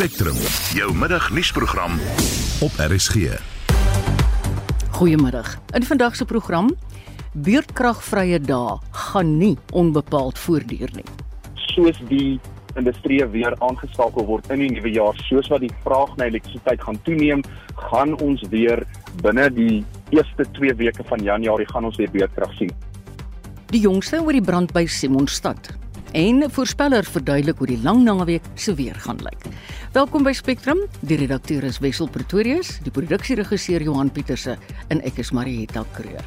Spectrum, jou middagnuusprogram op RSG. Goeiemiddag. In vandag se program beurtkragvrye dae gaan nie onbepaald voortduur nie. Soos die industrie weer aangeskakel word in die nuwe jaar, soos wat die vraag na elektrisiteit gaan toeneem, gaan ons weer binne die eerste 2 weke van Januarie gaan ons weer beurtkrag sien. Die jongste oor die brand by Simonstad en voorspeller verduidelik hoe die lang naweek se weer gaan lyk. Welkom by Spectrum. Die redakteur is Wessel Pretorius, die produksieregisseur Johan Pieterse en ek is Marieta Kreur.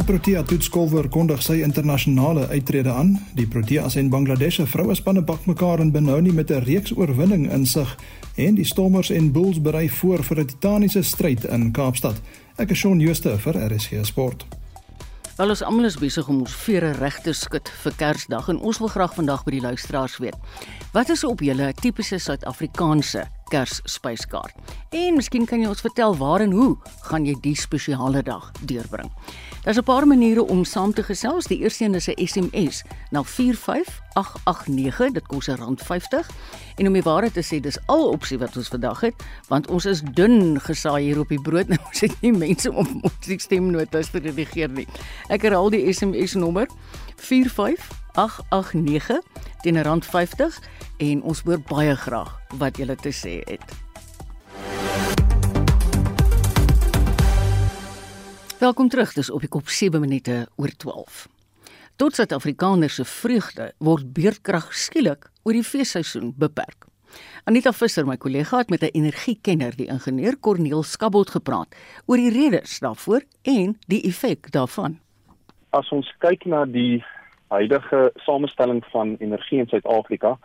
'n Protea toetskolwer kondig sy internasionale uittrede aan. Die Proteas en Bangladesh se vrouespanne bak mekaar in Benoni met 'n reeks oorwinning in sig en die Stormers en Bulls berei voor vir 'n titaniese stryd in Kaapstad. Ek is Shaun Schuster vir RSG Sport. Wel ons almal is besig om ons vere reg te skud vir Kersdag en ons wil graag vandag by die luisteraars weet. Wat is op julle tipiese Suid-Afrikaanse Kersspyskaart? En miskien kan jy ons vertel waar en hoe gaan jy die spesiale dag deurbring? Daar's 'n paar maniere om saam te gesels. Die eerste een is 'n SMS na 45889. Dit kos R50. En om die waarheid te sê, dis al opsie wat ons vandag het, want ons is dun gesaai hier op die brood. Nou ons het nie mense om ons stemnotas te redigeer nie. Ek herhaal die SMS nommer 45889 teen R50 en ons hoor baie graag wat julle te sê het. Welkom terug. Dis op die kop 7 minute oor 12. Tot Suid-Afrikaners se vreugde word beurtkrag skielik oor die feesseisoen beperk. Anita Visser, my kollega, het met 'n energiekenner, die ingenieur Corneel Skabot gepraat oor die redes daarvoor en die effek daarvan. As ons kyk na die huidige samestelling van energie in Suid-Afrika,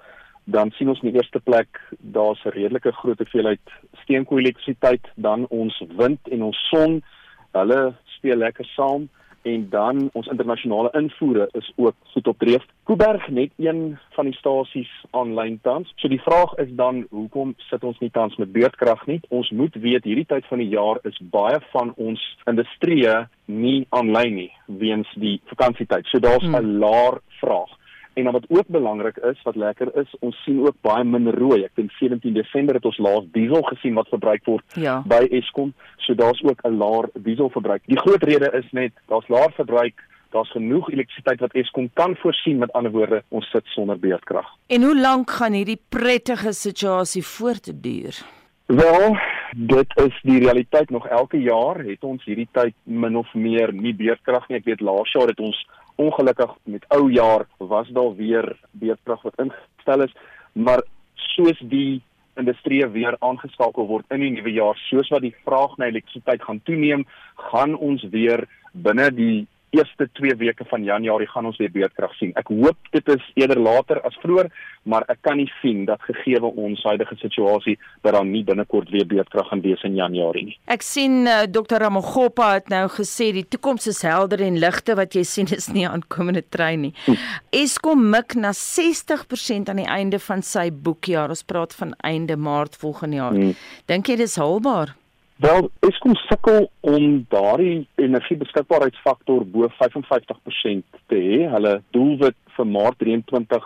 dan sien ons in die eerste plek daar's 'n redelike groot hoeveelheid steenkoolelektrisiteit, dan ons wind en ons son, hulle speel lekker saam en dan ons internasionale invoere is ook goed op dreef. Kuiberg net een van die stasies aanlyn tans. So die vraag is dan hoekom sit ons nie tans met beurtkrag nie? Ons moet weet hierdie tyd van die jaar is baie van ons industrie nie aanlyn nie weens die vakansietyd. So daar's 'n hmm. laer vraag. En dan wat ook belangrik is, wat lekker is, ons sien ook baie min rooi. Ek dink 17 Desember het ons laas diesel gesien wat verbruik word ja. by Eskom. So daar's ook 'n laer dieselverbruik. Die groot rede is net daar's laer verbruik, daar's genoeg elektrisiteit wat Eskom kan voorsien. Met ander woorde, ons sit sonder beurtkrag. En hoe lank gaan hierdie prettige situasie voortduur? Wel, dit is die realiteit nog elke jaar het ons hierdie tyd min of meer nie beurtkrag nie. Ek weet laas jaar het ons ongelukkig met ou jaar was daar weer beurtkrag wat ingestel is, maar soos die industrie weer aangeskakel word in die nuwe jaar, soos wat die vraag na elektrisiteit gaan toeneem, gaan ons weer binne die eerste 2 weke van Januarie gaan ons weer beurtkrag sien. Ek hoop dit is eerder later as vroeër, maar ek kan nie sien dat gegee ons huidige situasie dat daar nie binnekort weer beurtkrag gaan wees in Januarie nie. Ek sien uh, Dr. Ramogopa het nou gesê die toekoms is helder en ligte wat jy sien is nie aankomende trein nie. Hm. Eskom mik na 60% aan die einde van sy boekjaar. Ons praat van einde Maart volgende jaar. Hm. Dink jy dis haalbaar? Wel, Eskom sukkel om daardie energiebeskikbaarheidsfaktor bo 55% te hê. Hulle doelwit vir Maart 23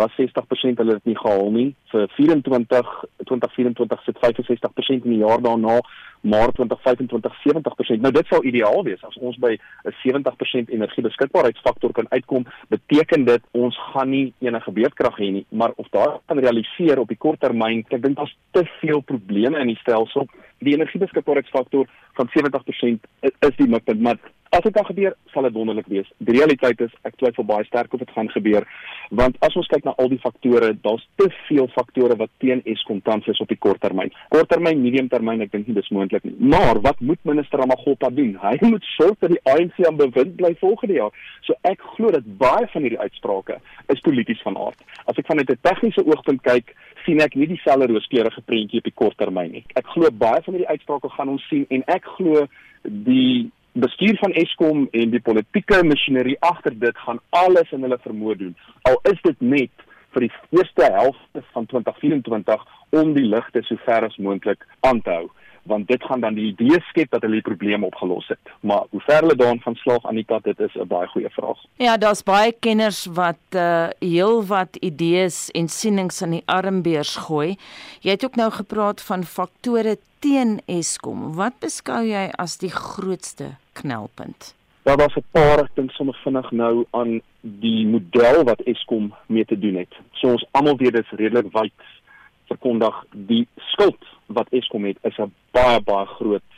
was 60%, hulle het nie gehaal nie. Vir 24 2024 sit 65% in die jaar daarna, maar 2025 70%. Nou dit sou ideaal wees as ons by 'n 70% energiebeskikbaarheidsfaktor kan uitkom, beteken dit ons gaan nie enige beurtkrag hê nie, maar of daar kan realiseer op die kort termyn, ek dink daar's te veel probleme in die stelsel die energiebeskikbaarheidsfaktor van 70% is die mikpunt, maar as dit kan gebeur, sal dit wonderlik wees. Die realiteit is ek twyfel baie sterk of dit gaan gebeur, want as ons kyk na al die faktore, daar's te veel faktore wat teen Eskom tans is op die korttermyn. Korttermyn, mediumtermyn, ek dink nie dis moontlik nie. Maar wat moet minister Ramaphosa doen? Hy moet sorg dat die ANC aan bewind bly volgende jaar. So ek glo dat baie van hierdie uitsprake is polities van aard. As ek vanuit 'n tegniese oogpunt kyk, sien ek nie dieselfde rooskleurige prentjie op die kort termyn nie. Ek glo baie van hierdie uitsprake gaan ons sien en ek glo die bestuur van Eskom en die politieke masjinerie agter dit gaan alles in hulle vermoë doen. Al is dit net vir die eerste helfte van 2024 om die ligte so ver as moontlik aan te hou want dit gaan dan die idee skep dat hulle die probleem opgelos het. Maar hoe ver hulle daarin gaan slaag Anita, dit is 'n baie goeie vraag. Ja, daar's baie kenners wat uh heel wat idees en sienings aan die armbeurs gooi. Jy het ook nou gepraat van faktore teen Eskom. Wat beskou jy as die grootste knelpunt? Daar was 'n paar ek dink sommer vinnig nou aan die model wat Eskom mee te doen het. So ons almal weet dit is redelik wyd verkondig die skuld wat Eskom het is 'n baie baie groot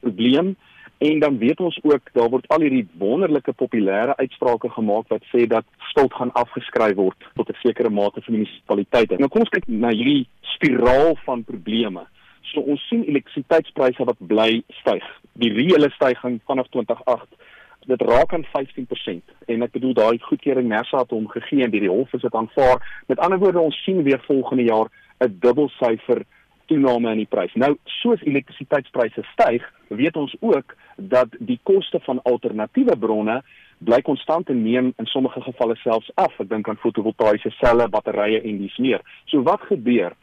probleem en dan weet ons ook daar word al hierdie wonderlike populêre uitsprake gemaak wat sê dat skuld gaan afgeskryf word tot 'n sekere mate vir munisipaliteite. Nou kom ons kyk na hierdie spiraal van probleme. So ons sien elektrisiteitspryse wat bly styg. Die reële stygings vanaf 2008 dit raak aan 15% en ek bedoel daai goedkeuring Nersa het hom gegee en die hof is dit aanvaar. Met ander woorde ons sien weer volgende jaar 'n dubbelsyfer toename in die prys. Nou, soos elektrisiteitspryse styg, weet ons ook dat die koste van alternatiewe bronne bly konstant en neem in sommige gevalle selfs af. Ek dink aan fotovoltaïese selle, batterye en dis meer. So wat gebeur?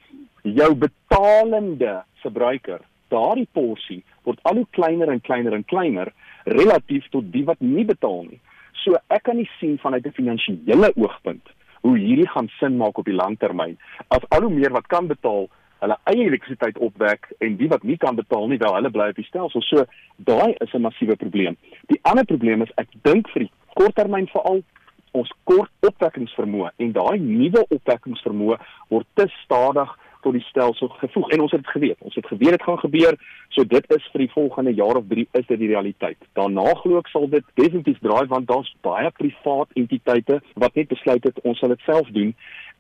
Jou betalende verbruiker, daardie porsie word al hoe kleiner en kleiner en kleiner relatief tot die wat nie betaal nie. So ek kan nie sien vanuit 'n finansiële oogpunt hoe hierdie gaan sin maak op die langtermyn. As al hoe meer wat kan betaal, hulle eie elektrisiteit opwek en die wat nie kan betaal nie, wel hulle bly op die stelsel. So daai is 'n massiewe probleem. Die ander probleem is ek dink vir die korttermyn veral ons kort opwekkingsvermoë en daai nuwe opwekkingsvermoë word te stadig tot die stelsel gevoeg en ons het dit geweet. Ons het geweet dit gaan gebeur. So dit is vir die volgende jaar of 3 is dit die realiteit. Daarna glo ek sal dit definitief draai want daar's baie privaat entiteite wat net besluit het ons sal dit self doen.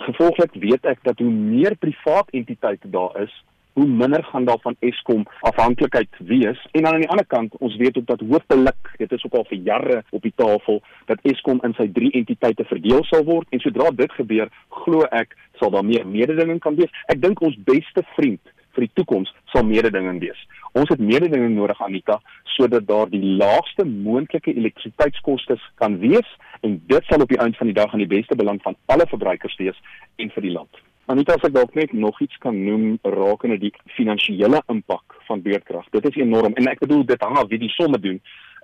Gevolglik weet ek dat hoe meer privaat entiteite daar is, hoe minder gaan daar van Eskom afhanklikheid wees. En dan aan die ander kant ons weet ook dat hoofdelik dit is ook al vir jare op die tafel dat Eskom in sy drie entiteite verdeel sal word. En sodra dit gebeur glo ek sal daar meer mededinging kan wees. Ek dink ons beste vriend vir die toekoms sal mededinging wees. Ons het mededinging nodig Anita sodat daar die laagste moontlike elektrisiteitskoste kan wees. En dit sal op die einde van die dag aan die beste belang van alle verbruikers wees en vir die land Anita as ek dalk net nog iets kan noem rakende die finansiële impak van beerdkrag. Dit is enorm en ek bedoel dit hang af wie die somme doen.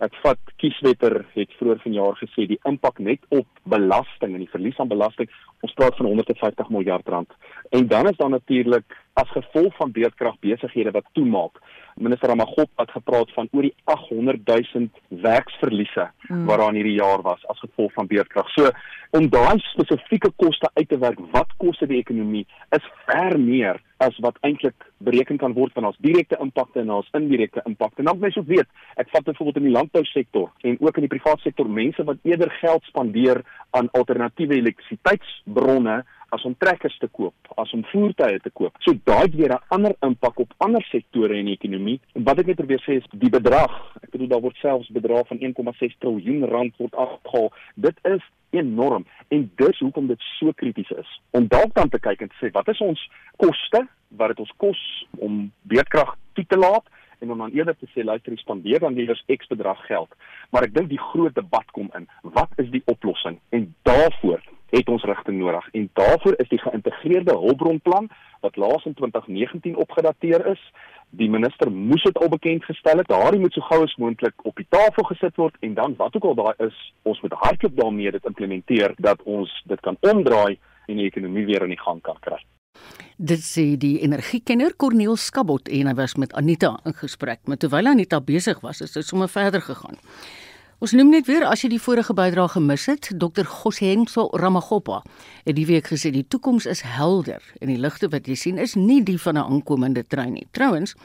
Ek vat Kieswetter het vroeër vanjaar gesê die impak net op belasting en die verlies aan belasting, ons praat van 150 miljard rand. En dan is daar natuurlik as gevolg van beerdkrag besighede wat toemaak minister Ramagop het gepraat van oor die 800 000 werksverliese mm. wat daar in hierdie jaar was as gevolg van beerdkrag. So om daai spesifieke koste uit te werk, wat kos dit die ekonomie is ver meer as wat eintlik bereken kan word van ons direkte impakte en ons indirekte impakte. Nou mense ook weet, ek vat byvoorbeeld in die landbousektor en ook in die private sektor mense wat eerder geld spandeer aan alternatiewe elektrisiteitsbronne as om trekkers te koop, as om voertuie te koop. So daai weer 'n ander impak op ander sektore in die ekonomie. En wat ek net probeer sê is die bedrag, ek bedoel daar word selfs bedrag van 1,6 miljard rand word afgehaal. Dit is enorm en dis hoekom dit so krities is. Om dalk dan te kyk en te sê wat is ons koste? Wat dit ons kos om beerdkrag toe te laat? en om dan eerder te sê luister, spandeer dan liewer X bedrag geld. Maar ek dink die groot debat kom in, wat is die oplossing? En daarvoor het ons rigting nodig en daarvoor is die geïntegreerde hulpbronplan wat laas in 2019 opgedateer is. Die minister moes dit al bekend gestel het. Daardie moet so gou as moontlik op die tafel gesit word en dan wat ook al daai is, ons moet hardloop daarmee dit implementeer dat ons dit kan omdraai en die ekonomie weer in die gang kan kry. Dit sê die energiekenner Corneel Skabot en hy was met Anita in gesprek. Maar terwyl Anita besig was, is dit sommer verder gegaan. Ons noem net weer as jy die vorige bydrae gemis het, Dr. Goshenso Ramagopa het die week gesê die toekoms is helder en die ligte wat jy sien is nie die van 'n aankomende trein nie. Trouwens,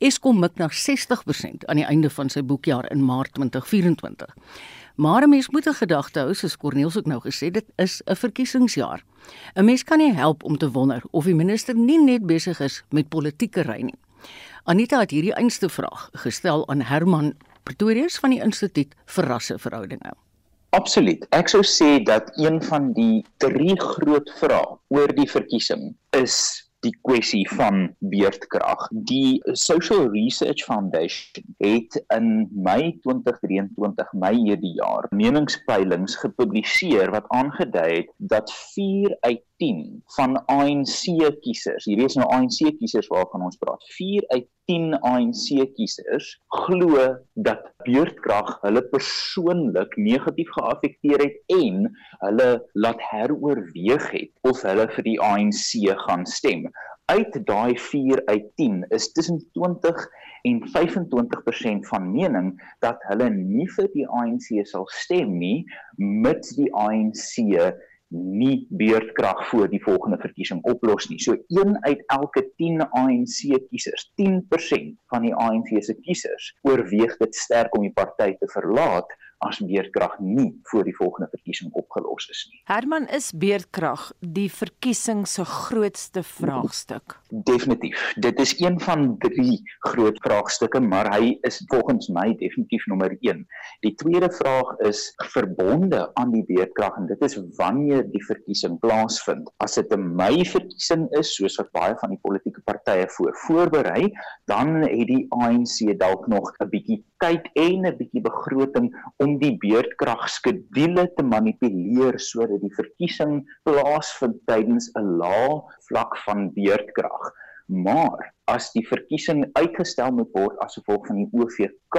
Eskom mik na 60% aan die einde van sy boekjaar in Maart 2024. Maar 'n mens moet 'n gedagte hou, soos Corneels ook nou gesê, dit is 'n verkiesingsjaar. 'n Mens kan nie help om te wonder of die minister nie net besig is met politieke ry nie. Anita het hierdie einste vraag gestel aan Herman Pretorius van die Instituut vir Rasseverhoudinge. Absoluut. Ek sou sê dat een van die drie groot vrae oor die verkiesing is die kwessie van beerdkrag. Die Social Research Foundation het in Mei 2023, Mei hierdie jaar, meningspeilings gepubliseer wat aangedui het dat 4 uit 10 van ANC kiesers, hierdie is nou ANC kiesers waarvan ons praat. 4 uit 10 ANC kiesers glo dat beurtkrag hulle persoonlik negatief geaffekteer het en hulle laat heroorweeg het of hulle vir die ANC gaan stem. Uit daai 4 uit 10 is tussen 20 en 25% van mening dat hulle nie vir die ANC sal stem nie mits die ANC nie beurtkrag voor die volgende verkiesing oplos nie. So een uit elke 10 ANC kiesers, 10% van die ANC se kiesers oorweeg dit sterk om die party te verlaat as beerdkrag nie voor die volgende verkiesing opgelos is nie. Herman is beerdkrag die verkiesing se grootste vraagstuk. Definitief. Dit is een van drie groot vraagstukke, maar hy is volgens my definitief nommer 1. Die tweede vraag is verbonde aan die beerdkrag en dit is wanneer die verkiesing plaasvind. As dit 'n Mei verkiesing is, soos wat baie van die politieke partye voor voorberei, dan het die ANC dalk nog 'n bietjie tyd en 'n bietjie begroting om om die beurtkragskedule te manipuleer sodat die verkiesing plaasvind tydens 'n lae vlak van beurtkrag. Maar as die verkiesing uitgestel moet word as gevolg van die OVK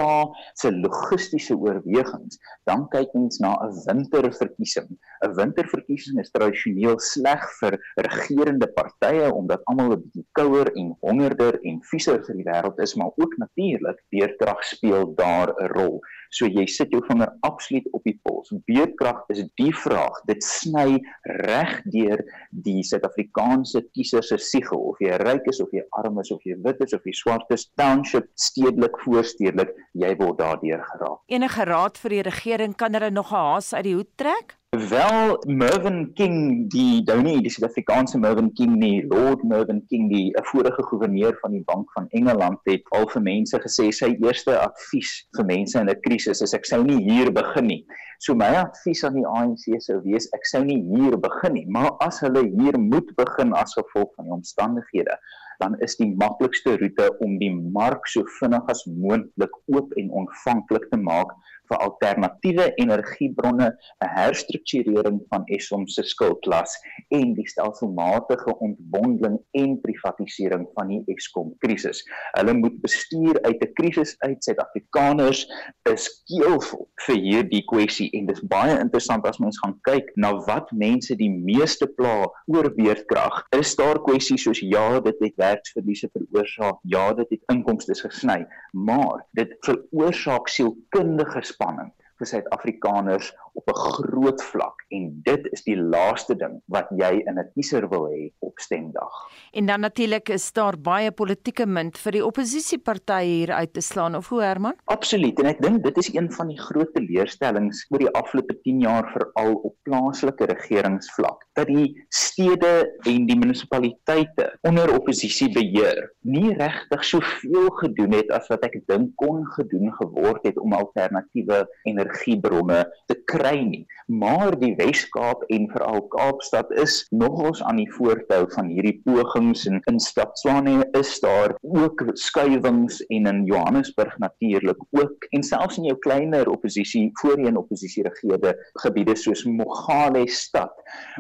se logistiese oorwegings, dan kyk mens na 'n winterverkiesing. 'n Winterverkiesing is tradisioneel sleg vir regerende partye omdat almal 'n bietjie kouer en hongerder en vieser vir die wêreld is, maar ook natuurlik beurtkrag speel daar 'n rol. So jy sit jou vinger absoluut op die pols. Beurtkrag is die vraag. Dit sny reg deur die Suid-Afrikaanse kiezer se siegel of jy ryk is of jy arm is of jy wit is of jy swart is, township, stedelik, voorstedelik, jy word daardeur geraak. Enige raad vir die regering kan hulle nog 'n haas uit die hoed trek? Wel Mervyn King die Downey die Suid-Afrikaanse Mervyn King nie Lord Mervyn King die 'n vorige goewerneur van die Bank van Engeland het al vir mense gesê sy eerste advies vir mense in 'n krisis is ek sou nie hier begin nie. So my advies aan die ANC sou wees ek sou nie hier begin nie, maar as hulle hier moet begin as gevolg van die omstandighede, dan is die maklikste roete om die mark so vinnig as moontlik oop en ontvanklik te maak vir alternatiewe energiebronne, 'n herstrukturering van Eskom se skuldklas en die stelselmatige ontbondeling en privatisering van die Eskom krisis. Hulle moet bestuur uit 'n krisis uit Suid-Afrikaners is keelvol vir hierdie kwessie en dit is baie interessant as mens gaan kyk na wat mense die meeste pla oor beerdkrag. Is daar kwessies soos ja, dit het werksverliese veroorsaak, ja, dit het inkomste gesny, maar dit veroorsaak sielkundige spanning vir Suid-Afrikaners op 'n groot vlak en dit is die laaste ding wat jy in 'n kiezer wil hê op stemdag. En dan natuurlik is daar baie politieke munt vir die oppositiepartye hier uit te slaan of hoe Herman? Absoluut en ek dink dit is een van die groot teleurstellings oor die afgelope 10 jaar veral op plaaslike regeringsvlak dat die stede en die munisipaliteite onder oppositiebeheer nie regtig soveel gedoen het as wat ek dink kon gedoen geword het om alternatiewe energiebronne te kry kry nie. Maar die Wes-Kaap en veral Kaapstad is nogals aan die voortou van hierdie pogings en in Stad Tshwane is daar ook skuwings en in Johannesburg natuurlik ook en selfs in jou kleiner oppositie voorheen oppositie regerende gebiede soos Mogale stad.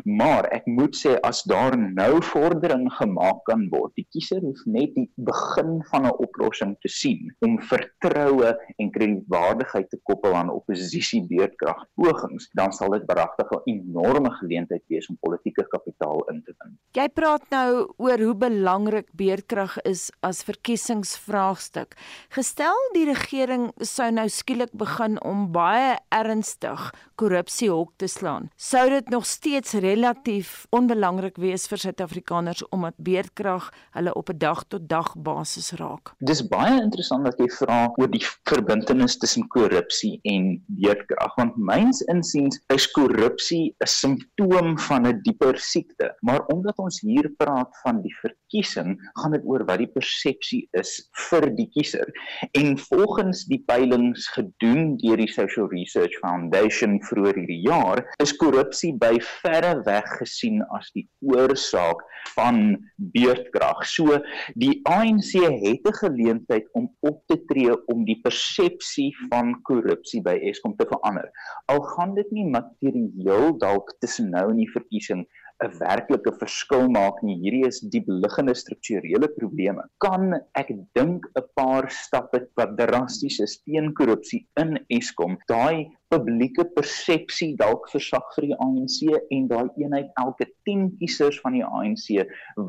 Maar ek moet sê as daar nou vordering gemaak kan word, die kiezer hoef net die begin van 'n oplossing te sien om vertroue en kredietwaardigheid te koppel aan oppositie beurtkrag pogings, dan sal dit regtig 'n enorme geleentheid wees om politieke kapitaal in te win. Jy praat nou oor hoe belangrik beerdkrag is as verkiesingsvraagstuk. Gestel die regering sou nou skielik begin om baie ernstig korrupsie hok te slaan. Sou dit nog steeds relatief onbelangrik wees vir Suid-Afrikaners omdat beerdkrag hulle op 'n dag tot dag basis raak? Dis baie interessant dat jy vra oor die verbintenis tussen korrupsie en beerdkrag want myns insiens is korrupsie 'n simptoom van 'n dieper siekte. Maar omdat ons hier praat van die verkiesing, gaan dit oor wat die persepsie is vir die kiezer. En volgens die peilings gedoen deur die Social Research Foundation vroeër hierdie jaar, is korrupsie by verre weg gesien as die oorsaak van beurtkrag. So die ANC het 'n geleentheid om op te tree om die persepsie van korrupsie by Eskom te verander. Al gaan dit nie materieel dalk tussen nou en die verkiesing 'n werklike verskil maak nie. Hierdie is die liggende strukturele probleme. Kan ek dink 'n paar stappe wat drasties is teen korrupsie in Eskom, daai publieke persepsie dalk versag vir die ANC en daai eenheid elke 10 kiesers van die ANC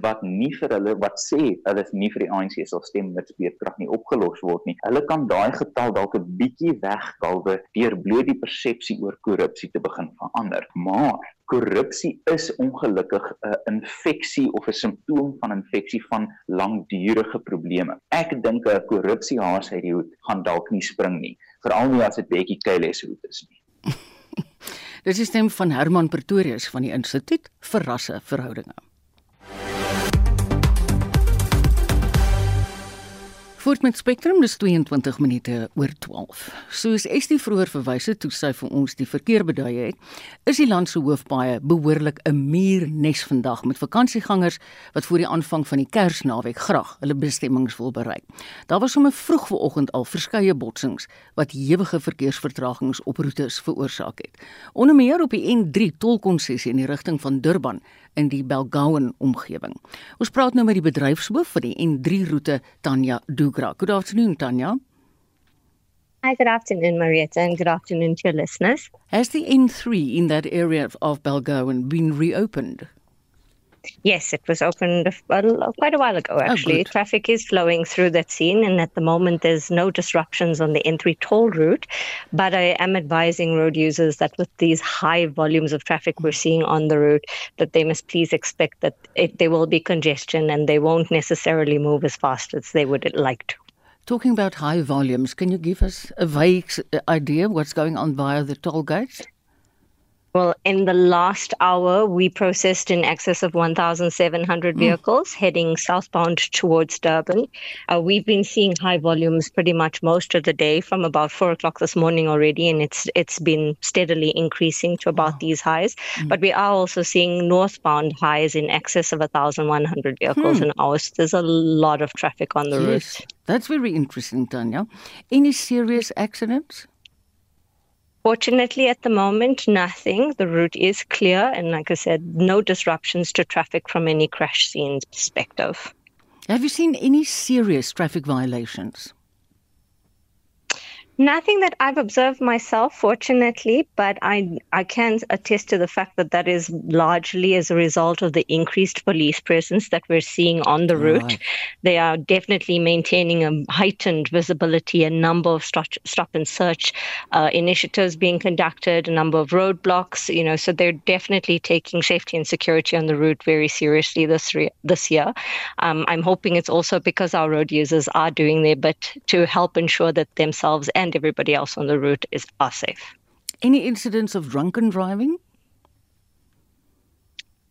wat nie vir hulle wat sê hulle nie vir die ANC sal stem met beerdkrag nie opgelos word nie. Hulle kan daai getal dalk 'n bietjie wegkalwe deur bloot die persepsie oor korrupsie te begin verander. Maar korrupsie is ongelukkig 'n infeksie of 'n simptoom van infeksie van langdurige probleme. Ek dink 'n korrupsiehaas uit die hoed gaan dalk nie spring nie, veral nie as dit Bekkie Cele se hoed is nie. Dis die stem van Herman Pretorius van die Instituut vir Rasseverhoudinge. Voort met Spectrum dis 22 minute oor 12. Soos Estie vroeër verwys het toe sy vir ons die verkeer bedui het, is die land se hoofpaaie behoorlik 'n muurnes vandag met vakansiegangers wat voor die aanvang van die Kersnaweek graag hulle bestemminge wil bereik. Daar was sommer vroeg vanoggend al verskeie botsings wat ewige verkeersvertragings op roetes veroorsaak het. Onder meer op die N3 tolkonsessie in die rigting van Durban in die Belgauen omgewing. Ons praat nou met die bedryfshoof vir die N3 roete Tanya Dugra. Good afternoon Tanya. Hi, good afternoon, Marietta, and good afternoon to your listeners. Has the N3 in that area of Belgauen been reopened? Yes, it was opened quite a while ago, oh, actually. Oh, Traffic is flowing through that scene, and at the moment, there's no disruptions on the N3 toll route. But I am advising road users that with these high volumes of traffic we're seeing on the route, that they must please expect that it, there will be congestion and they won't necessarily move as fast as they would like to. Talking about high volumes, can you give us a vague uh, idea what's going on via the toll gates? Well, in the last hour, we processed in excess of 1,700 hmm. vehicles mm. heading southbound towards Durban. Uh, we've been seeing high volumes pretty much most of the day from about four o'clock this morning already, and it's it's been steadily increasing to about oh. these highs. Mm. But we are also seeing northbound highs in excess of 1,100 vehicles mm. an hour. So there's a lot of traffic on the yes. route. That's very interesting, Tanya. Any serious accidents? Fortunately, at the moment, nothing. The route is clear, and like I said, no disruptions to traffic from any crash scenes perspective. Have you seen any serious traffic violations? Nothing that I've observed myself, fortunately, but I I can attest to the fact that that is largely as a result of the increased police presence that we're seeing on the route. Right. They are definitely maintaining a heightened visibility, a number of stop, stop and search uh, initiatives being conducted, a number of roadblocks. You know, so they're definitely taking safety and security on the route very seriously this re- this year. Um, I'm hoping it's also because our road users are doing their bit to help ensure that themselves and and everybody else on the route is are safe. Any incidents of drunken driving?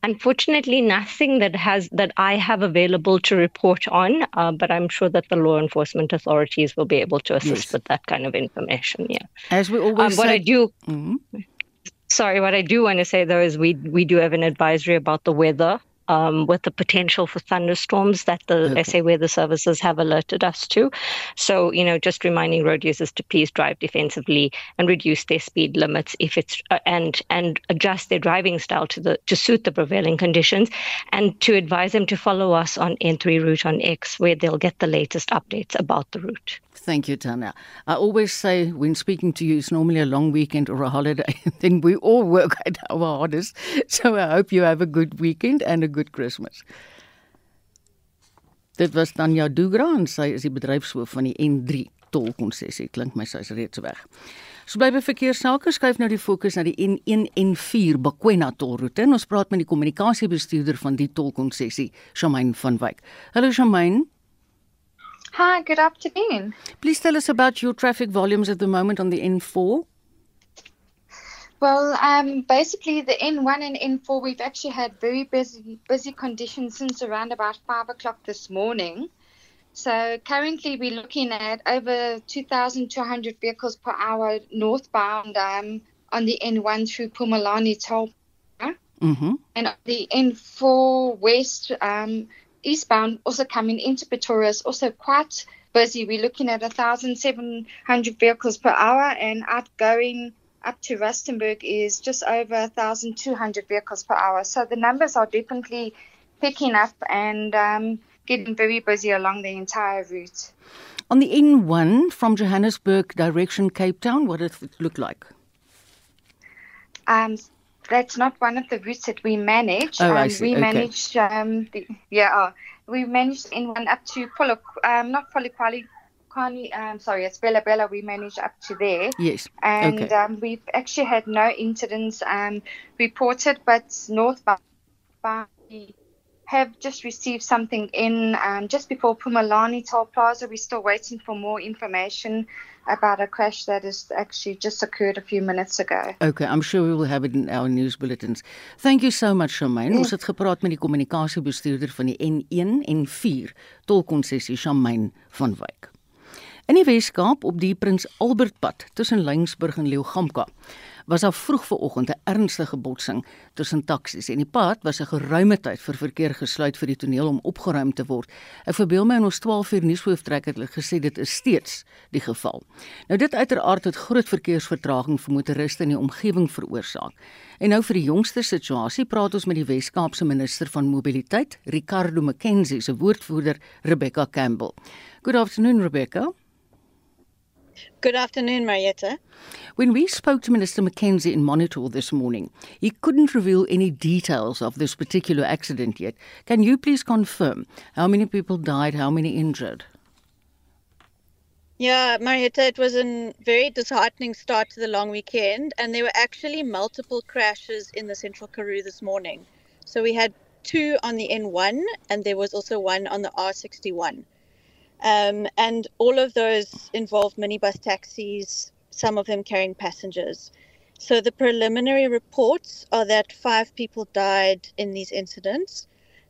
Unfortunately, nothing that has that I have available to report on, uh, but I'm sure that the law enforcement authorities will be able to assist yes. with that kind of information. Yeah, as we always. Um, what say- I do. Mm-hmm. Sorry, what I do want to say though is we we do have an advisory about the weather um, with the potential for thunderstorms that the okay. SA Weather Services have alerted us to. So, you know, just reminding road users to please drive defensively and reduce their speed limits if it's uh, and and adjust their driving style to the to suit the prevailing conditions, and to advise them to follow us on N3 Route on X, where they'll get the latest updates about the route. Thank you, Tanya. I always say when speaking to you, it's normally a long weekend or a holiday. then we all work at our hardest. So I hope you have a good weekend and a good Christmas. Dit was Tanya Dugra en sy is die bedryfshoof van die N3 tolkonsessie. Klink my sy's reeds weg. So bly by verkeersake skuif nou die fokus na die N1 en 4 Bakwena tolroete. Ons praat met die kommunikasiebestuurder van die tolkonsessie, Shamaine van Wyk. Hallo Shamaine. Hi, good afternoon. Please tell us about your traffic volumes at the moment on the N4. Well, um, basically the N1 and N4, we've actually had very busy, busy conditions since around about five o'clock this morning. So currently we're looking at over 2,200 vehicles per hour northbound um, on the N1 through Pumalani toll. Mm-hmm. And the N4 west, um, eastbound also coming into Pretoria is also quite busy. We're looking at 1,700 vehicles per hour and outgoing up to Rustenburg is just over 1,200 vehicles per hour. So the numbers are definitely picking up and um, getting very busy along the entire route. On the N1 from Johannesburg direction Cape Town, what does it look like? Um, that's not one of the routes that we manage. Oh, um, I see. We Okay. manage, um, the, yeah, uh, we manage N1 up to Polo, um, not Polokwane, Kwani, um, sorry, it's Bella Bella. We manage up to there. Yes. and okay. um, we've actually had no incidents um, reported, but northbound we have just received something in um, just before Pumalani Toll Plaza. We're still waiting for more information about a crash that has actually just occurred a few minutes ago. Okay, I'm sure we will have it in our news bulletins. Thank you so much, Shamaine. Ons het gepraat met die kommunikasiebestuurder van die N1 en 4 tolkonsessie Shamaine van Wyk. In die Weskaap op die Prins Albertpad tussen Lyngsburg en Leeugamka was daar vroeg vanoggend 'n ernstige botsing tussen taksies en die pad was 'n geruime tyd vir verkeer gesluit vir die toneel om opgeruim te word. Ek verbeel my in ons 12 uur nuushooftrekker het hulle gesê dit is steeds die geval. Nou dit uiteraard het groot verkeersvertraging vir motoriste in die omgewing veroorsaak. En nou vir die jongste situasie praat ons met die Wes-Kaapse minister van mobiliteit, Ricardo McKenzie se woordvoerder Rebecca Campbell. Good afternoon Rebecca. Good afternoon, Marietta. When we spoke to Minister Mackenzie in Monitor this morning, he couldn't reveal any details of this particular accident yet. Can you please confirm how many people died, how many injured? Yeah, Marietta, it was a very disheartening start to the long weekend, and there were actually multiple crashes in the central Karoo this morning. So we had two on the N1, and there was also one on the R61. Um, and all of those involved minibus taxis, some of them carrying passengers. So the preliminary reports are that five people died in these incidents.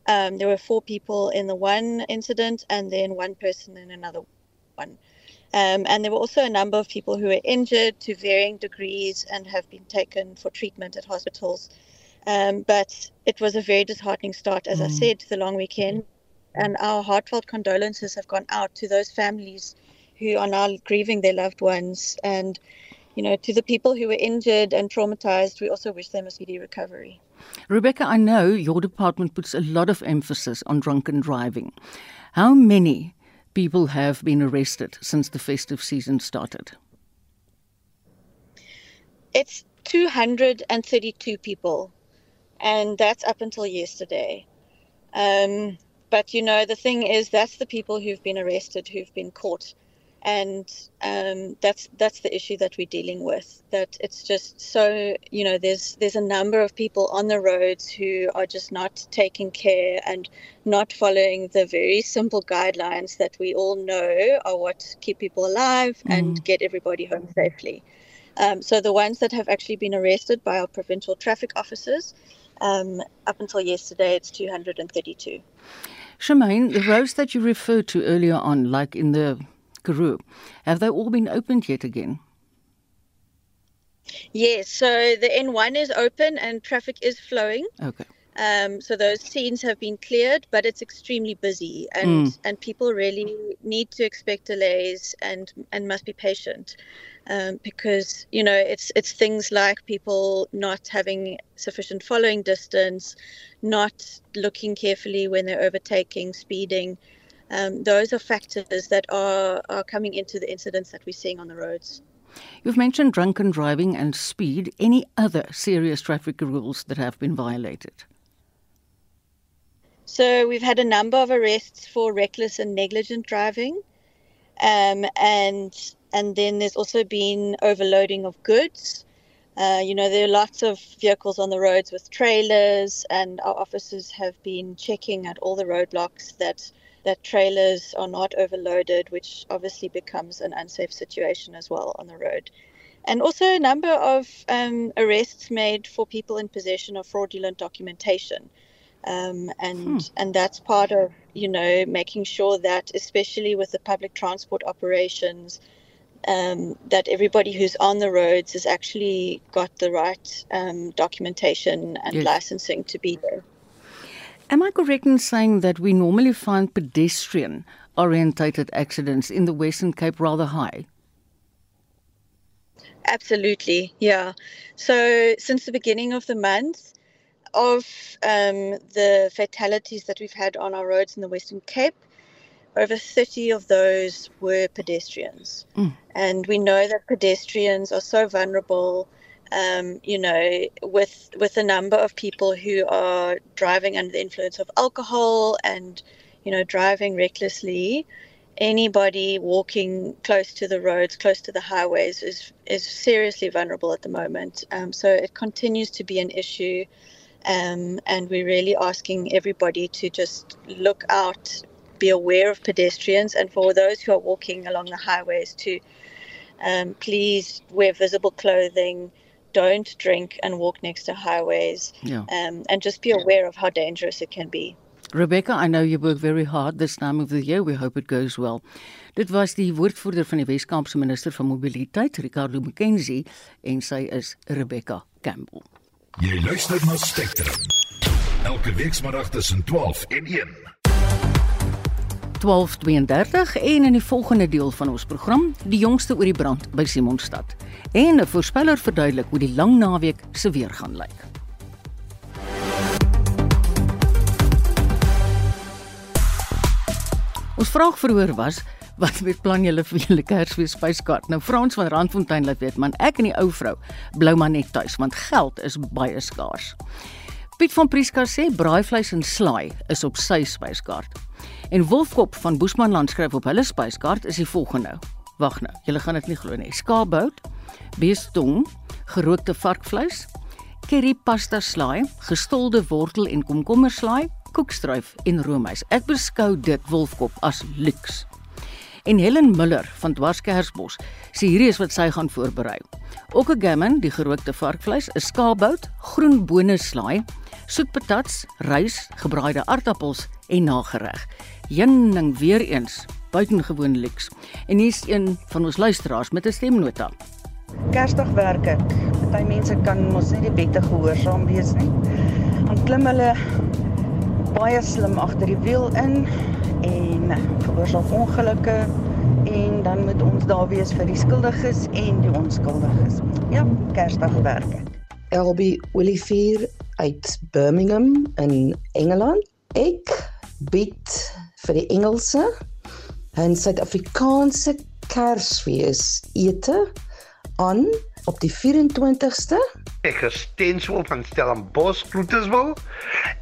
Um, there were four people in the one incident, and then one person in another one. Um, and there were also a number of people who were injured to varying degrees and have been taken for treatment at hospitals. Um, but it was a very disheartening start, as I Mm. said, to the long weekend. And our heartfelt condolences have gone out to those families who are now grieving their loved ones. And, you know, to the people who were injured and traumatized, we also wish them a speedy recovery. Rebecca, I know your department puts a lot of emphasis on drunken driving. How many people have been arrested since the festive season started? It's 232 people, and that's up until yesterday. Um, but you know, the thing is, that's the people who've been arrested, who've been caught, and um, that's that's the issue that we're dealing with. That it's just so you know, there's there's a number of people on the roads who are just not taking care and not following the very simple guidelines that we all know are what keep people alive and get everybody home safely. Um, so the ones that have actually been arrested by our provincial traffic officers, um, up until yesterday, it's 232. Shemaine, the roads that you referred to earlier on, like in the Karoo, have they all been opened yet again? Yes, so the N1 is open and traffic is flowing. Okay. Um, so those scenes have been cleared, but it's extremely busy, and and people really need to expect delays and and must be patient, um, because you know it's it's things like people not having sufficient following distance, not looking carefully when they're overtaking, speeding. Um, those are factors that are are coming into the incidents that we're seeing on the roads. You've mentioned drunken driving and speed. Any other serious traffic rules that have been violated? So we've had a number of arrests for reckless and negligent driving, um, and and then there's also been overloading of goods. Uh, you know, there are lots of vehicles on the roads with trailers, and our officers have been checking at all the roadblocks that that trailers are not overloaded, which obviously becomes an unsafe situation as well on the road. And also a number of um, arrests made for people in possession of fraudulent documentation um, and and that's part of you know making sure that especially with the public transport operations um, that everybody who's on the roads has actually got the right um, documentation and Yes. licensing to be there. Am I correct in saying that we normally find pedestrian orientated accidents in the Western Cape rather high? Absolutely, yeah. So since the beginning of the month, of um, the fatalities that we've had on our roads in the Western Cape, over 30 of those were pedestrians. Mm. And we know that pedestrians are so vulnerable, um, you know, with, with the number of people who are driving under the influence of alcohol and, you know, driving recklessly. Anybody walking close to the roads, close to the highways, is is seriously vulnerable at the moment. Um, so it continues to be an issue, um, and we're really asking everybody to just look out, be aware of pedestrians, and for those who are walking along the highways to um, please wear visible clothing. Don't drink and walk next to highways, yeah. um, and just be aware of how dangerous it can be. Rebecca, I know you work very hard this time of the year. We hope it goes well. Dit was die woordvoerder van die Wes-Kaapse minister van mobiliteit, Ricardo McKenzie, en sy is Rebecca Campbell. Jy luister na Spectrum. Elke week saterdag tussen 12 en 1. 12:32 en in die volgende deel van ons program, die jongste oor die brand by Simonstad. En 'n voorspeller verduidelik hoe die lang naweek se weer gaan lyk. Ons vraag verhoor was wat met plan julle vir julle Kersfees spyskaart? Nou Frans van Randfontein laat weet man, ek en die ou vrou blou maar net tuis want geld is baie skaars. Piet van Prieska sê braaivleis en slaai is op sy spyskaart. En Wolfkop van Boesmanland skryf op hulle spyskaart is die volgende. Wag nou, julle gaan dit nie glo nie. Skaapbout, beestong, gerookte varkvleis, curry pasta slaai, gestolde wortel en komkommerslaai, koekstruif en roomys. Ek beskou dit Wolfkop as luks en Helen Miller van Dwarskersbos sê hierdie is wat sy gaan voorberei. Ook 'n gammon, die gerookte varkvleis, 'n skaapbout, groen bone slaai, soetpatats, rys, gebraaide aardappels en nagereg. Jenning weer eens buitengewoon luks. En hier's een van ons luisteraars met 'n stemnota. Kersdag werk ek. Party mense kan mos nie die wette gehoorsaam wees nie. Dan klim hulle baie slim agter die wiel in en veroorsaak ongelukke en dan moet ons daar wees vir die skuldiges en die onskuldiges. Ja, Kersdag werk ek. Elby Olivier uit Birmingham in Engeland. Ek bied vir die Engelse en Suid-Afrikaanse Kersfees ete aan op die 24ste. Ek is Stenswol van Stellenbosch, Groeteswil.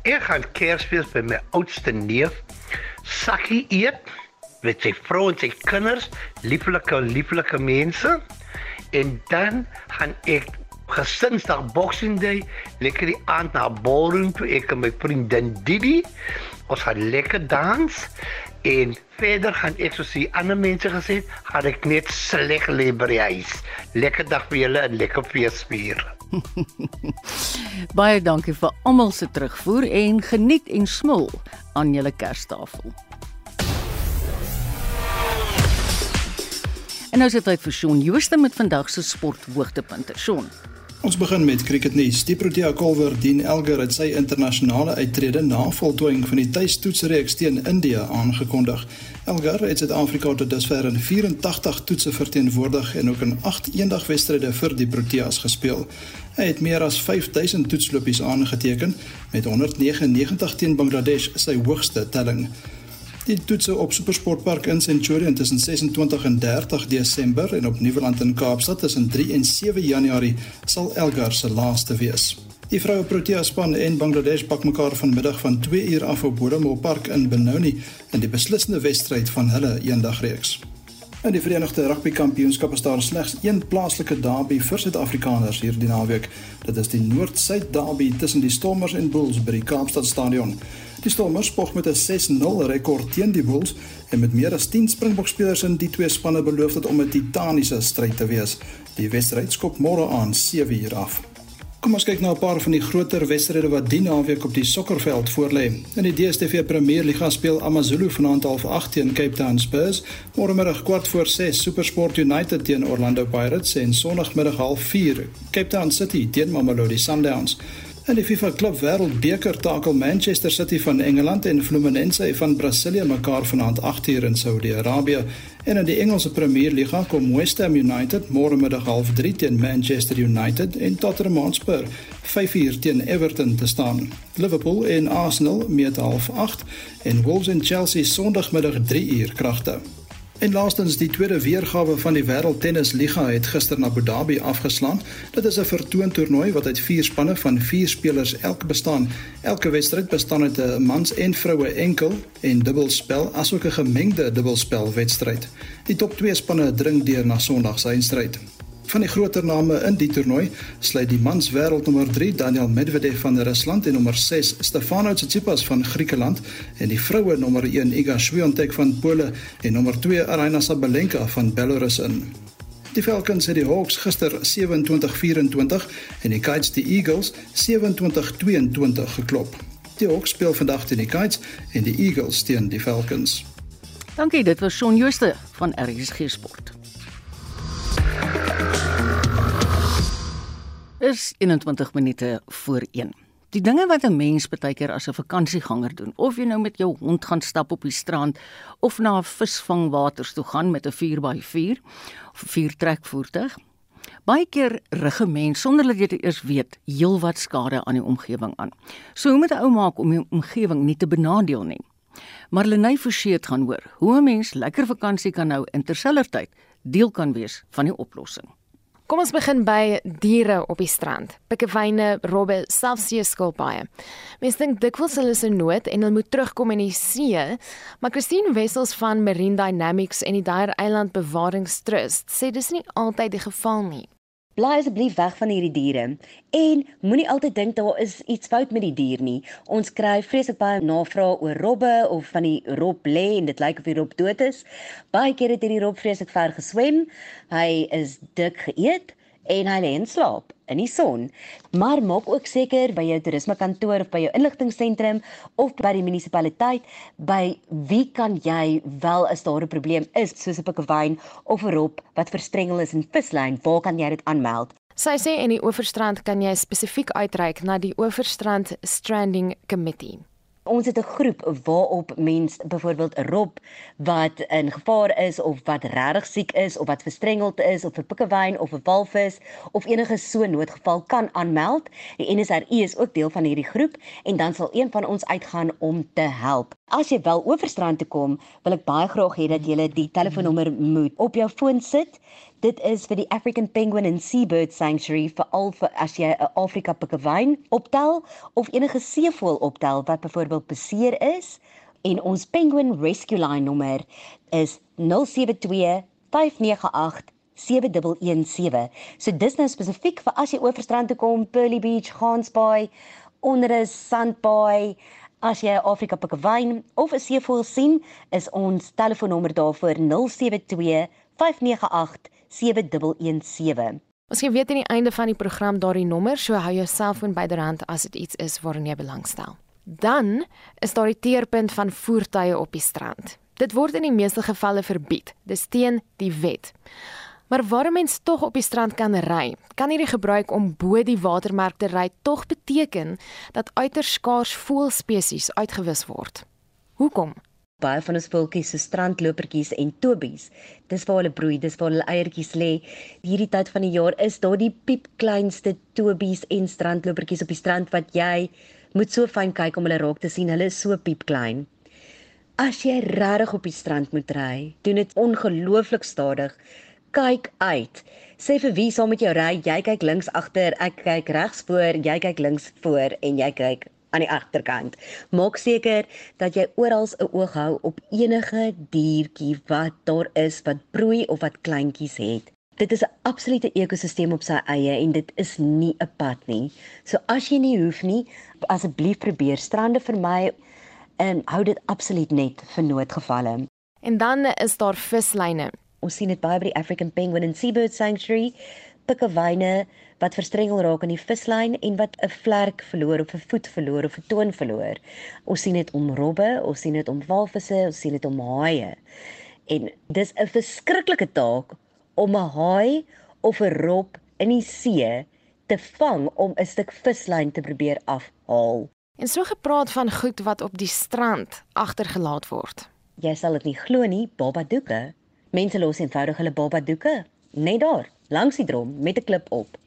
Ek gaan Kersfees by my oudste neef sakkie eet met sy vrou en sy kinders, lieflike lieflike mense. En dan gaan ek gesinsdag boxing day lekker die aand na ballroom toe ek en my vriendin Didi. Ons gaan lekker dans en verder gaan ek soos die ander mense gesê, gaan ek net sleg lê by die huis. Lekker dag vir julle en lekker fees vier. Baie dankie vir almal se terugvoer en geniet en smil aan julle Kerstafel. En nou is dit tyd vir Shaun Jooste met vandag se sporthoogtepunte. Shaun. Ons begin met cricketnuus. Die Protea Kolwer Dean Elgar het sy internasionale uittrede na voltooiing van die tuistoetsreeks teen India aangekondig. Elgar het Suid-Afrika tot dusver in 84 toetse verteenwoordig en ook in 8 eendagwedstryde vir die Proteas gespeel. Hy het meer as 5000 toetslopies aangeteken met 199 teen Bangladesh sy hoogste telling. Die toetse op Supersportpark in Centurion tussen 26 en 30 Desember en op Nieuweland in Kaapstad tussen 3 en 7 Januarie sal Elgar se laaste wees. Die vroue Protea span en Bangladesh pak mekaar vanmiddag van 2 uur af op Bodomo Park in Benoni in die beslissende wedstryd van hulle eendagreeks. In die Verenigde Rugby Kampioenskap is daar slegs een plaaslike derby vir Suid-Afrikaners hierdie naweek. Dit is die Noord-Suid derby tussen die Stormers en Bulls by die Kaapstad Stadion. Die Stormers spog met 'n 6-0 rekord teen die Bulls en met meer as 10 Springbok-spelers in die twee spanne beloof dit om 'n titaniese stryd te wees. Die wedstryd skop môre aan 7:00 af. Kom ons kyk na 'n paar van die groter wedstryde wat die naweek op die sokkerveld voorlê. In die DStv Premier Liga speel AmaZulu vanaand half 8 teen Cape Town Spurs, môre middag kwart voor 6 SuperSport United teen Orlando Pirates en sonoggmiddag half 4 Cape Town City teen Mamelodi Sundowns. In die FIFA Klub Wêreldbeker takel Manchester City van Engeland en Fluminense van Brasilië mekaar vanaand 8uur in Saudi-Arabië. En in die Engelse Premier Liga kom West Ham United môre middag 0:30 teen Manchester United en Tottenham Hotspur 5uur teen Everton te staan. Liverpool en Arsenal meet 0:30 en Wolves en Chelsea Sondagmiddag 3uur kragte. En laastens die tweede weergawe van die Wêreld Tennis Liga het gister na Abu Dhabi afgeslaan. Dit is 'n vertoontoernooi wat uit 4 spanne van 4 spelers elk bestaan. Elke wedstryd bestaan uit 'n mans en vroue enkel en dubbelspel asook 'n gemengde dubbelspel wedstryd. Die top 2 spanne dring deur na Sondag se eindstryd. Van die groter name in die toernooi sluit die mans wêreldnommer 3 Daniel Medvedev van Rusland en nommer 6 Stefanos Tsitsipas van Griekeland en die vroue nommer 1 Iga Swiatek van Pole en nommer 2 Aryna Sabalenka van Belarus in. Die Falcons het die Hawks gister 27-24 en die Kites die Eagles 27-22 geklop. Die Hawks speel vandag teen die Kites en die Eagles teen die Falcons. Dankie, dit was Shaun Jooste van RSG Sport. Is 21 minute voor 1. Die dinge wat 'n mens baie keer as 'n vakansieganger doen, of jy nou met jou hond gaan stap op die strand of na 'n visvangwaters toe gaan met 'n 4x4 of 'n viertrekvoertuig. Baie keer rig 'n mens sonder dat jy dit eers weet, heelwat skade aan die omgewing aan. So hoe moet 'n ou maak om die omgewing nie te benadeel nie? Marlenae Forsie het gaan hoor hoe 'n mens lekker vakansie kan hou en terselfdertyd deel kan wees van die oplossing. Kom ons begin by diere op die strand. Pikkewyne, robbe, selfs seeskilpaaie. Mense dink dikwels hulle is in nood en hulle moet terugkom in die see, maar Christine Wessels van Marine Dynamics en die Dyer Eiland Bewaringstrust sê dis nie altyd die geval nie. Bly asseblief weg van hierdie diere en moenie altyd dink daar is iets fout met die dier nie. Ons kry vreeslik baie navrae oor robbe of van die rob lê en dit lyk of die rob dood is. Baie kere het hierdie rob vreeslik ver geswem. Hy is dik geëet en hy lê en slaap in die son. Maar maak ook seker by jou toerismekantoor of by jou inligtingseentrum of by die munisipaliteit by wie kan jy wel as daar 'n probleem is soos 'n pikkewyn of 'n rop wat verstrengel is in vislyn, waar kan jy dit aanmeld? Sy sê in die Oeverstrand kan jy spesifiek uitreik na die Oeverstrand Stranding Committee. Ons het 'n groep waarop mens byvoorbeeld 'n rob wat in gevaar is of wat regtig siek is of wat verstrengeld is of 'n pikkewyn of 'n walvis of enige so noodgeval kan aanmeld. Die NSRI is ook deel van hierdie groep en dan sal een van ons uitgaan om te help. As jy wel oorstrand toe kom, wil ek baie graag hê dat jy die telefoonnommer moet op jou foon sit Dit is vir die African Penguin and Seabird Sanctuary vir al vir as jy 'n Afrika pikkewyn optel of enige seevoël optel wat byvoorbeeld beseer is en ons Penguin Rescue Line nommer is 072 598 7117. So dis nou spesifiek vir as jy oor strand toe kom, Pearly Beach, Gansbaai, onder 'n sandbaai, as jy Afrika pikkewyn of 'n seevoël sien, is ons telefoonnommer daarvoor 072 598 7117. Ons gee weet aan die einde van die program daardie nommer, so hou jou selfoon byderhand as dit iets is waarin jy belangstel. Dan is daar die teerpunt van voertuie op die strand. Dit word in die meeste gevalle verbied. Dis teen die wet. Maar waarom mens tog op die strand kan ry, kan hierdie gebruik om bo die watermerk te ry tog beteken dat uiters skaars voëlspesies uitgewis word. Hoekom? Baie van ons voeltjies se strandlopertjies en tobies. Dis waar hulle broei, dis waar hulle eiertjies lê. Hierdie tyd van die jaar is daar die piepkleinste tobies en strandlopertjies op die strand wat jy moet so fyn kyk om hulle raak te sien. Hulle is so piepklein. As jy regtig op die strand moet ry, doen dit ongelooflik stadig. Kyk uit. Sê vir wie saam met jou ry, jy kyk links agter, ek kyk regs voor, jy kyk links voor en jy kyk aan die agterkant. Maak seker dat jy oral 'n oog hou op enige diertjie wat daar is wat broei of wat kleintjies het. Dit is 'n absolute ekosisteem op sy eie en dit is nie 'n pad nie. So as jy nie hoef nie, asseblief probeer strande vermy en hou dit absoluut net vir noodgevalle. En dan is daar vislyne. Ons sien dit baie by die African Penguin and Seabird Sanctuary, pikkewyne wat verstrengel raak in die vislyn en wat 'n vlerk verloor of 'n voet verloor of 'n toon verloor. Ons sien dit om robbe, ons sien dit om walvisse, ons sien dit om haie. En dis 'n verskriklike taak om 'n haai of 'n rob in die see te vang om 'n stuk vislyn te probeer afhaal. En so gepraat van goed wat op die strand agtergelaat word. Jy sal dit nie glo nie, babadoeke. Mense los eenvoudig hulle babadoeke net daar, langs die drom met 'n klip op.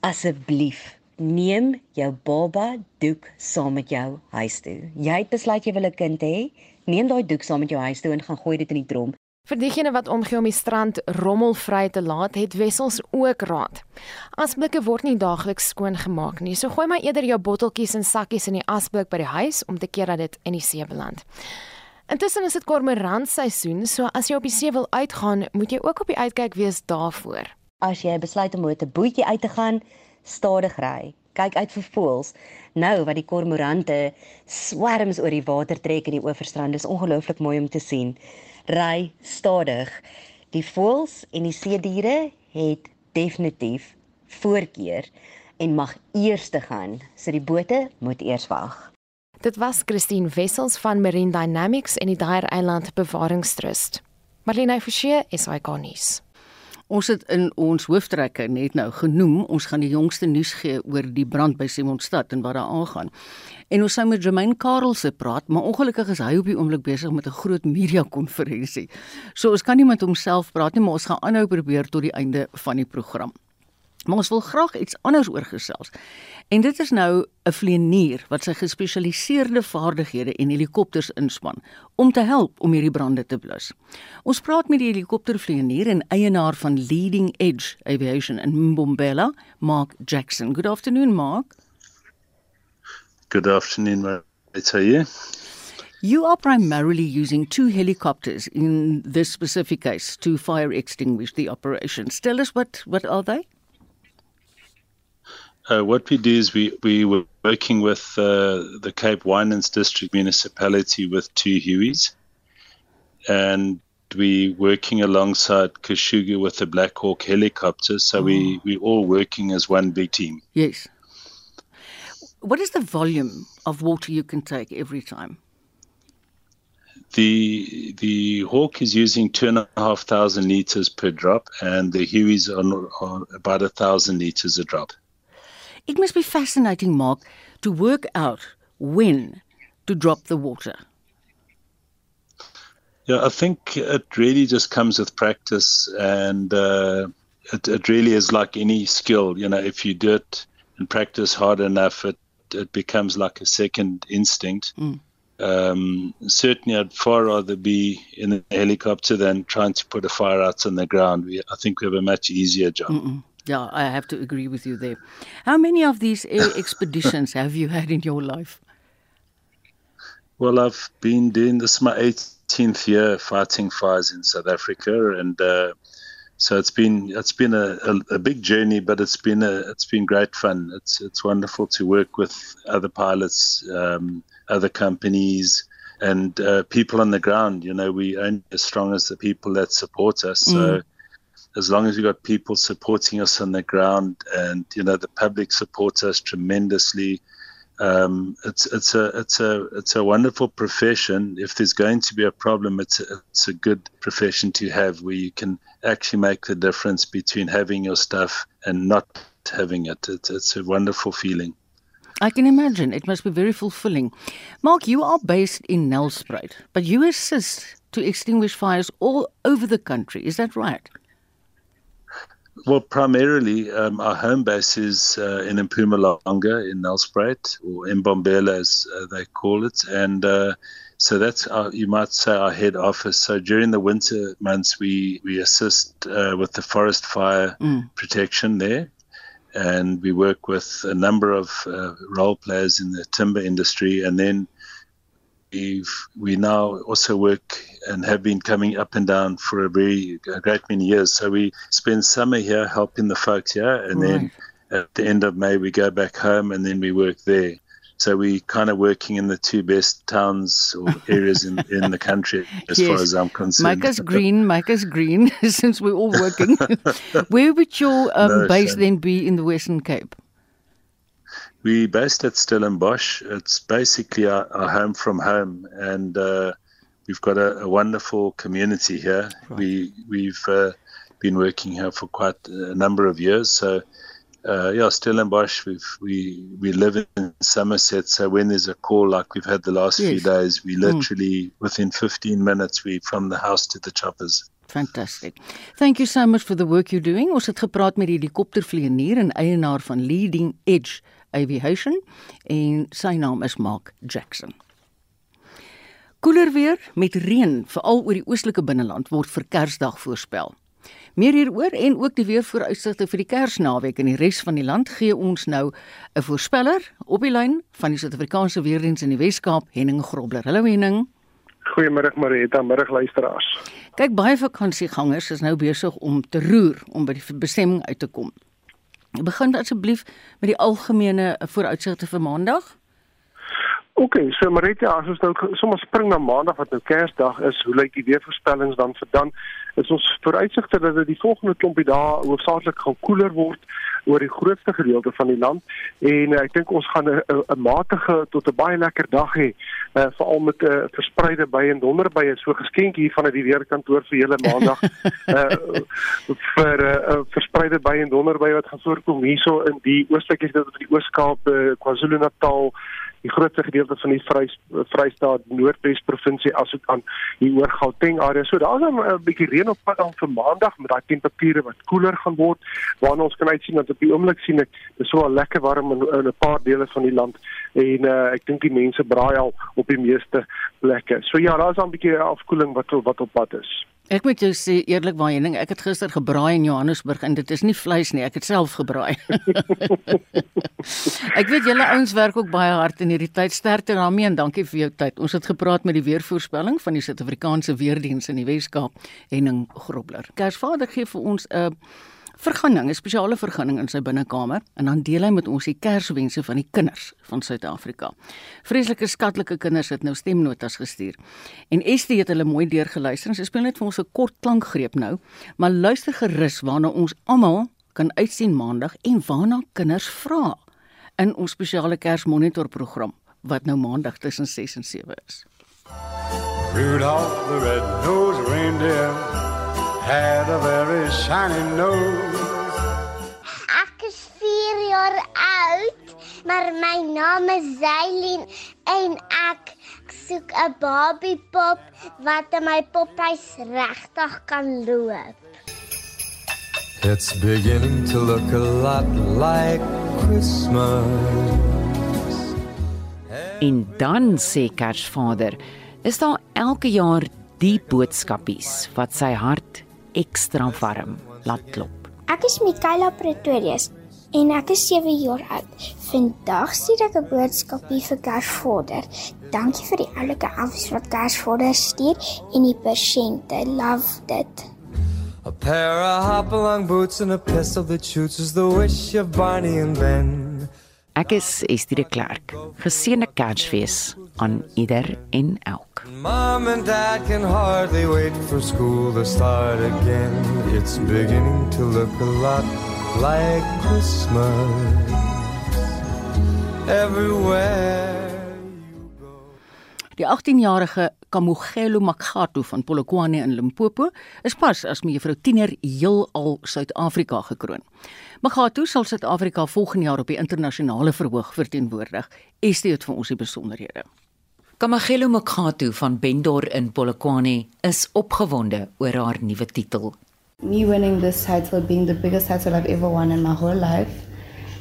Asseblief, neem jou baba doek saam met jou huis toe. Jy het besluit jy wil 'n kind hê, neem daai doek saam met jou huis toe en gaan gooi dit in die drom. Vir diegene wat omgee om die strand rommelvry te laat, het wessels ook raad. Asblikke word nie daagliks skoon gemaak nie, so gooi maar eerder jou botteltjies en sakkies in die asblik by die huis om te keer dat dit in die see beland. Intussen is dit kormoranseisoen, so as jy op die see wil uitgaan, moet jy ook op die uitkyk wees daarvoor. As jy besluit om met 'n bootjie uit te gaan, stadig ry. Kyk uit vir voëls. Nou wat die kormorante swerms oor die water trek in die oeverstrand, is ongelooflik mooi om te sien. Ry stadig. Die voëls en die see diere het definitief voorkeur en mag eers te gaan. So die bote moet eers wag. Dit was Christine Wessels van Marine Dynamics en die Dyer Eiland Bewaringstrust. Marlene Forsie, SAK nuus. Ons het in ons hooftrekke net nou genoem, ons gaan die jongste nuus gee oor die brand by Simonstad en wat daar aangaan. En ons sou met Jermaine Karel se praat, maar ongelukkig is hy op die oomblik besig met 'n groot media konferensie. So ons kan nie met homself praat nie, maar ons gaan aanhou probeer tot die einde van die program. Maar ons wil graag iets anders oorgesels. En dit is nou 'n vlieënier wat sy gespesialiseerde vaardighede en helikopters inspan om te help om hierdie brande te blus. Ons praat met die helikoptervlieënier en eienaar van Leading Edge Aviation in Mbombela, Mark Jackson. Good afternoon, Mark. Good afternoon, it's you. You are primarily using two helicopters in this specific case to fire extinguish the operations. Tell us what what are they? Uh, what we do is we, we were working with uh, the Cape Winans District Municipality with two Hueys. And we working alongside Kashuga with the Black Hawk helicopter. So oh. we, we all working as one big team. Yes. What is the volume of water you can take every time? The the hawk is using two and a half thousand liters per drop, and the Hueys are, are about a thousand liters a drop. It must be fascinating, Mark, to work out when to drop the water. Yeah, I think it really just comes with practice, and uh, it, it really is like any skill. You know, if you do it and practice hard enough, it it becomes like a second instinct. Mm. Um, certainly, I'd far rather be in a helicopter than trying to put a fire out on the ground. We, I think we have a much easier job. Mm-mm. Yeah, I have to agree with you there. How many of these air expeditions have you had in your life? Well, I've been doing this my 18th year fighting fires in South Africa, and uh, so it's been it's been a, a, a, big journey, but it's been a it's been great fun. It's it's wonderful to work with other pilots, um, other companies, and uh, people on the ground. You know, we only as strong as the people that support us. So. Mm as long as we've got people supporting us on the ground and you know the public supports us tremendously um, it's it's a it's a it's a wonderful profession. If there's going to be a problem, it's a, it's a good profession to have where you can actually make the difference between having your stuff and not having it. It's, it's a wonderful feeling. I can imagine it must be very fulfilling. Mark, you are based in Nelspruit, but you assist to extinguish fires all over the country. Is that right? Well, primarily, um, our home base is uh, in Mpumalanga in Nelspruit, or Mbombela as uh, they call it. And uh, so that's, our, you might say, our head office. So during the winter months, we, we assist uh, with the forest fire mm. protection there. And we work with a number of uh, role players in the timber industry. And then we've we now also work and have been coming up and down for a very a great many years. So we spend summer here helping the folks here, and right. then at the end of May we go back home, and then we work there. So we're kind of working in the two best towns or areas in, in the country, as yes. far as I'm concerned. Make us green, make us green, since we're all working. Where would your um, no, base then be in the Western Cape? We based at Stellenbosch. It's basically our, our, home from home, and uh, we've got a, a, wonderful community here. Right. We we've uh, been working here for quite a number of years, so uh, yeah, Stellenbosch. We we we live in Somerset, so when there's a call like we've had the last yes. few days, we mm. literally mm. within 15 minutes we from the house to the choppers. Fantastic. Thank you so much for the work you're doing. Ons het gepraat met die helikoptervlieënier en eienaar van Leading Edge Aviation en sy naam is Mark Jackson. Koeler weer met reën veral oor die oostelike binneland word vir Kersdag voorspel. Meer hieroor en ook die weervooruitsigte vir die Kersnaweek in die res van die land gee ons nou 'n voorspeller op die lyn van die Suid-Afrikaanse Weerdienste in die Wes-Kaap, Henning Grobler. Hallo Henning. Goeiemôre Marita, middag luisteraars. Kyk, baie vakansiegangers is nou besig om te roer om by die bestemming uit te kom. Begin asseblief met die algemene vooruitsigte vir Maandag. OK, so Marita, as ons nou sommer spring na Maandag wat nou Kersdag is, hoe lyk die weervoorspellings dan vir dan? Is ons vooruitsigte dat dit die volgende klompie dae hoofsaaklik gaan koeler word oor die grootste gedeelte van die land. En uh, ek dink ons gaan 'n matige tot 'n baie lekker dag hê uh, veral met 'n uh, verspreide by en donderbye so geskenk hier vanuit die weerkantoor vir julle maandag uh, vir 'n uh, verspreide by en donderbye wat gaan voorkom hierso in die oostelike gedeelte van die Oos-Kaap, uh, KwaZulu-Natal die grootste gedeelte van die Vrys Vrystaat Noordwes provinsie asook aan die oor Gauteng area. So daar's 'n bietjie reën op pad dan vir Maandag met daai temperature wat koeler gaan word. Waarna ons kan uitsien dat op die oomblik sien ek dis so al lekker warm in, in 'n paar dele van die land en uh, ek dink die mense braai al op die meeste plekke. So ja, daar's 'n bietjie afkoeling wat wat op pad is. Ek moet jou sê eerlikwaar Henning, ek het gister gebraai in Johannesburg en dit is nie vleis nie, ek het self gebraai. ek weet julle ouens werk ook baie hard in hierdie tyd. Sterkte daarmee en dankie vir jou tyd. Ons het gepraat met die weervoorspelling van die Suid-Afrikaanse Weerdienste in die Wes-Kaap, Henning Grobler. Kersvader gee vir ons 'n uh, vergunning, 'n spesiale vergunning in sy binnekamer en dan deel hy met ons die Kerswense van die kinders van Suid-Afrika. Vreeslike skatlike kinders het nou stemnotas gestuur. En Estie het hulle mooi deurgeluister en sy speel net vir ons 'n kort klankgreep nou, maar luister gerus waarna ons almal kan uitsien maandag en waarna kinders vra in ons spesiale Kersmonitor program wat nou maandag tussen 6 en 7 is. Rudolph the red-nosed reindeer had a very shiny nose. Ek is 4 jaar oud, maar my naam is Zailin en ek soek 'n Barbie pop wat in my pophuis regtig kan loop. It's beginning to look a lot like Christmas. En dan sê Kersvader, is daar elke jaar die boodskapies wat sy hart ekstra warm laat klop. Ek is Mikaela Pretorius en ek is 7 jaar oud. Vandag stuur ek 'n boodskapie vir Kersvader. Dankie vir die oulike afs wat Kersvader stuur en die persente. Love dit. A pair of hop-along boots and a pistol that shoots is the wish of Barney and Ben. Ek is Estie de Klerk. Geseënde Kersfees aan ieder en elk. Mom and dad can hardly wait for school to start again. It's beginning to look a lot like Christmas everywhere. Die 18-jarige Kamogelo Makgato van Polokwane in Limpopo is pas as mevrou tiener heelal Suid-Afrika gekroon. Makgato sal Suid-Afrika volgende jaar op die internasionale verhoog verteenwoordig. Estie het vir ons die besonderhede. Kamagelo Mokhato van Bendor in Polokwane is opgewonde oor haar nuwe titel. Me winning this title being the biggest title I've ever won in my whole life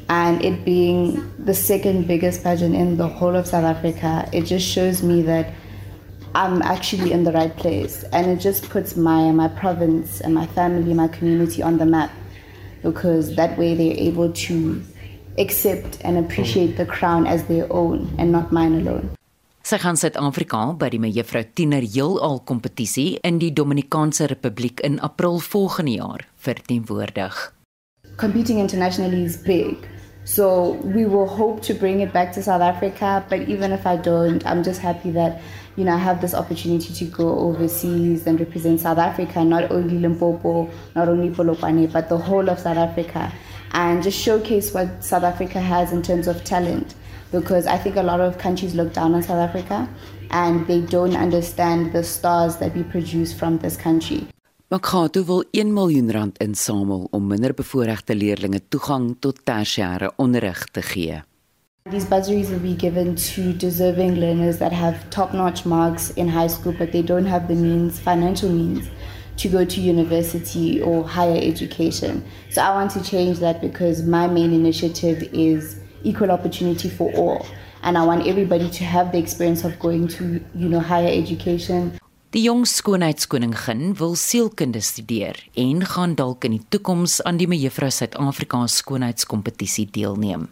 and it being the second biggest pageant in the whole of South Africa, it just shows me that I'm actually in the right place and it just puts my my province and my family, my community on the map because that way they're able to accept and appreciate the crown as their own and not mine alone. Sy gaan Suid-Afrika by die mevrou Tiener heelal kompetisie in die Dominikaanse Republiek in April volgende jaar verteenwoordig. Competing internationally is big. So we will hope to bring it back to South Africa, but even if I don't, I'm just happy that you know I have this opportunity to go overseas and represent South Africa, not only Limpopo, not only Polokwane, but the whole of South Africa and just showcase what South Africa has in terms of talent because I think a lot of countries look down on South Africa and they don't understand the stars that we produce from this country. Makato wil 1 miljoen rand insamel om minderbevoorregte leerders toegang tot tersiêre onderrig te gee. These bursaries will be given to deserving learners that have top-notch marks in high school but they don't have the means, financial means to go to university or higher education. So I want to change that because my main initiative is equal opportunity for all and I want everybody to have the experience of going to, you know, higher education. Die jong skoonheidskoningin wil sielkunde studeer en gaan dalk in die toekoms aan die Mevrou Suid-Afrika skoonheidskompetisie deelneem.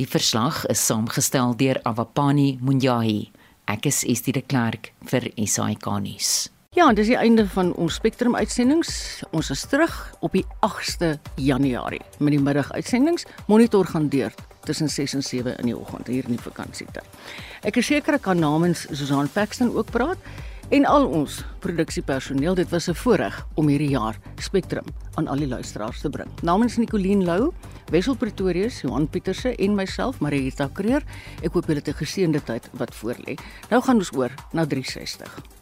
Die verslag is saamgestel deur Awapani Munyahi. Ek is Estie de Klerk vir SAK nuus. Ja, dis die einde van ons Spectrum uitsendings. Ons is terug op die 8ste Januarie met die middaguitsendings. Monitor gaan deur tussen 6 en 7 in die oggend hier in die vakansietyd. Ek is seker ek kan namens Susan Paxton ook praat en al ons produksiepersoneel. Dit was 'n voorreg om hierdie jaar Spectrum aan al die luisteraars te bring. Namens Nicoline Lou, Wessel Pretorius, Johan Pieterse en myself, Marita Kreer, ek hoop julle het 'n geseënde tyd wat voorlê. Nou gaan ons oor na 360.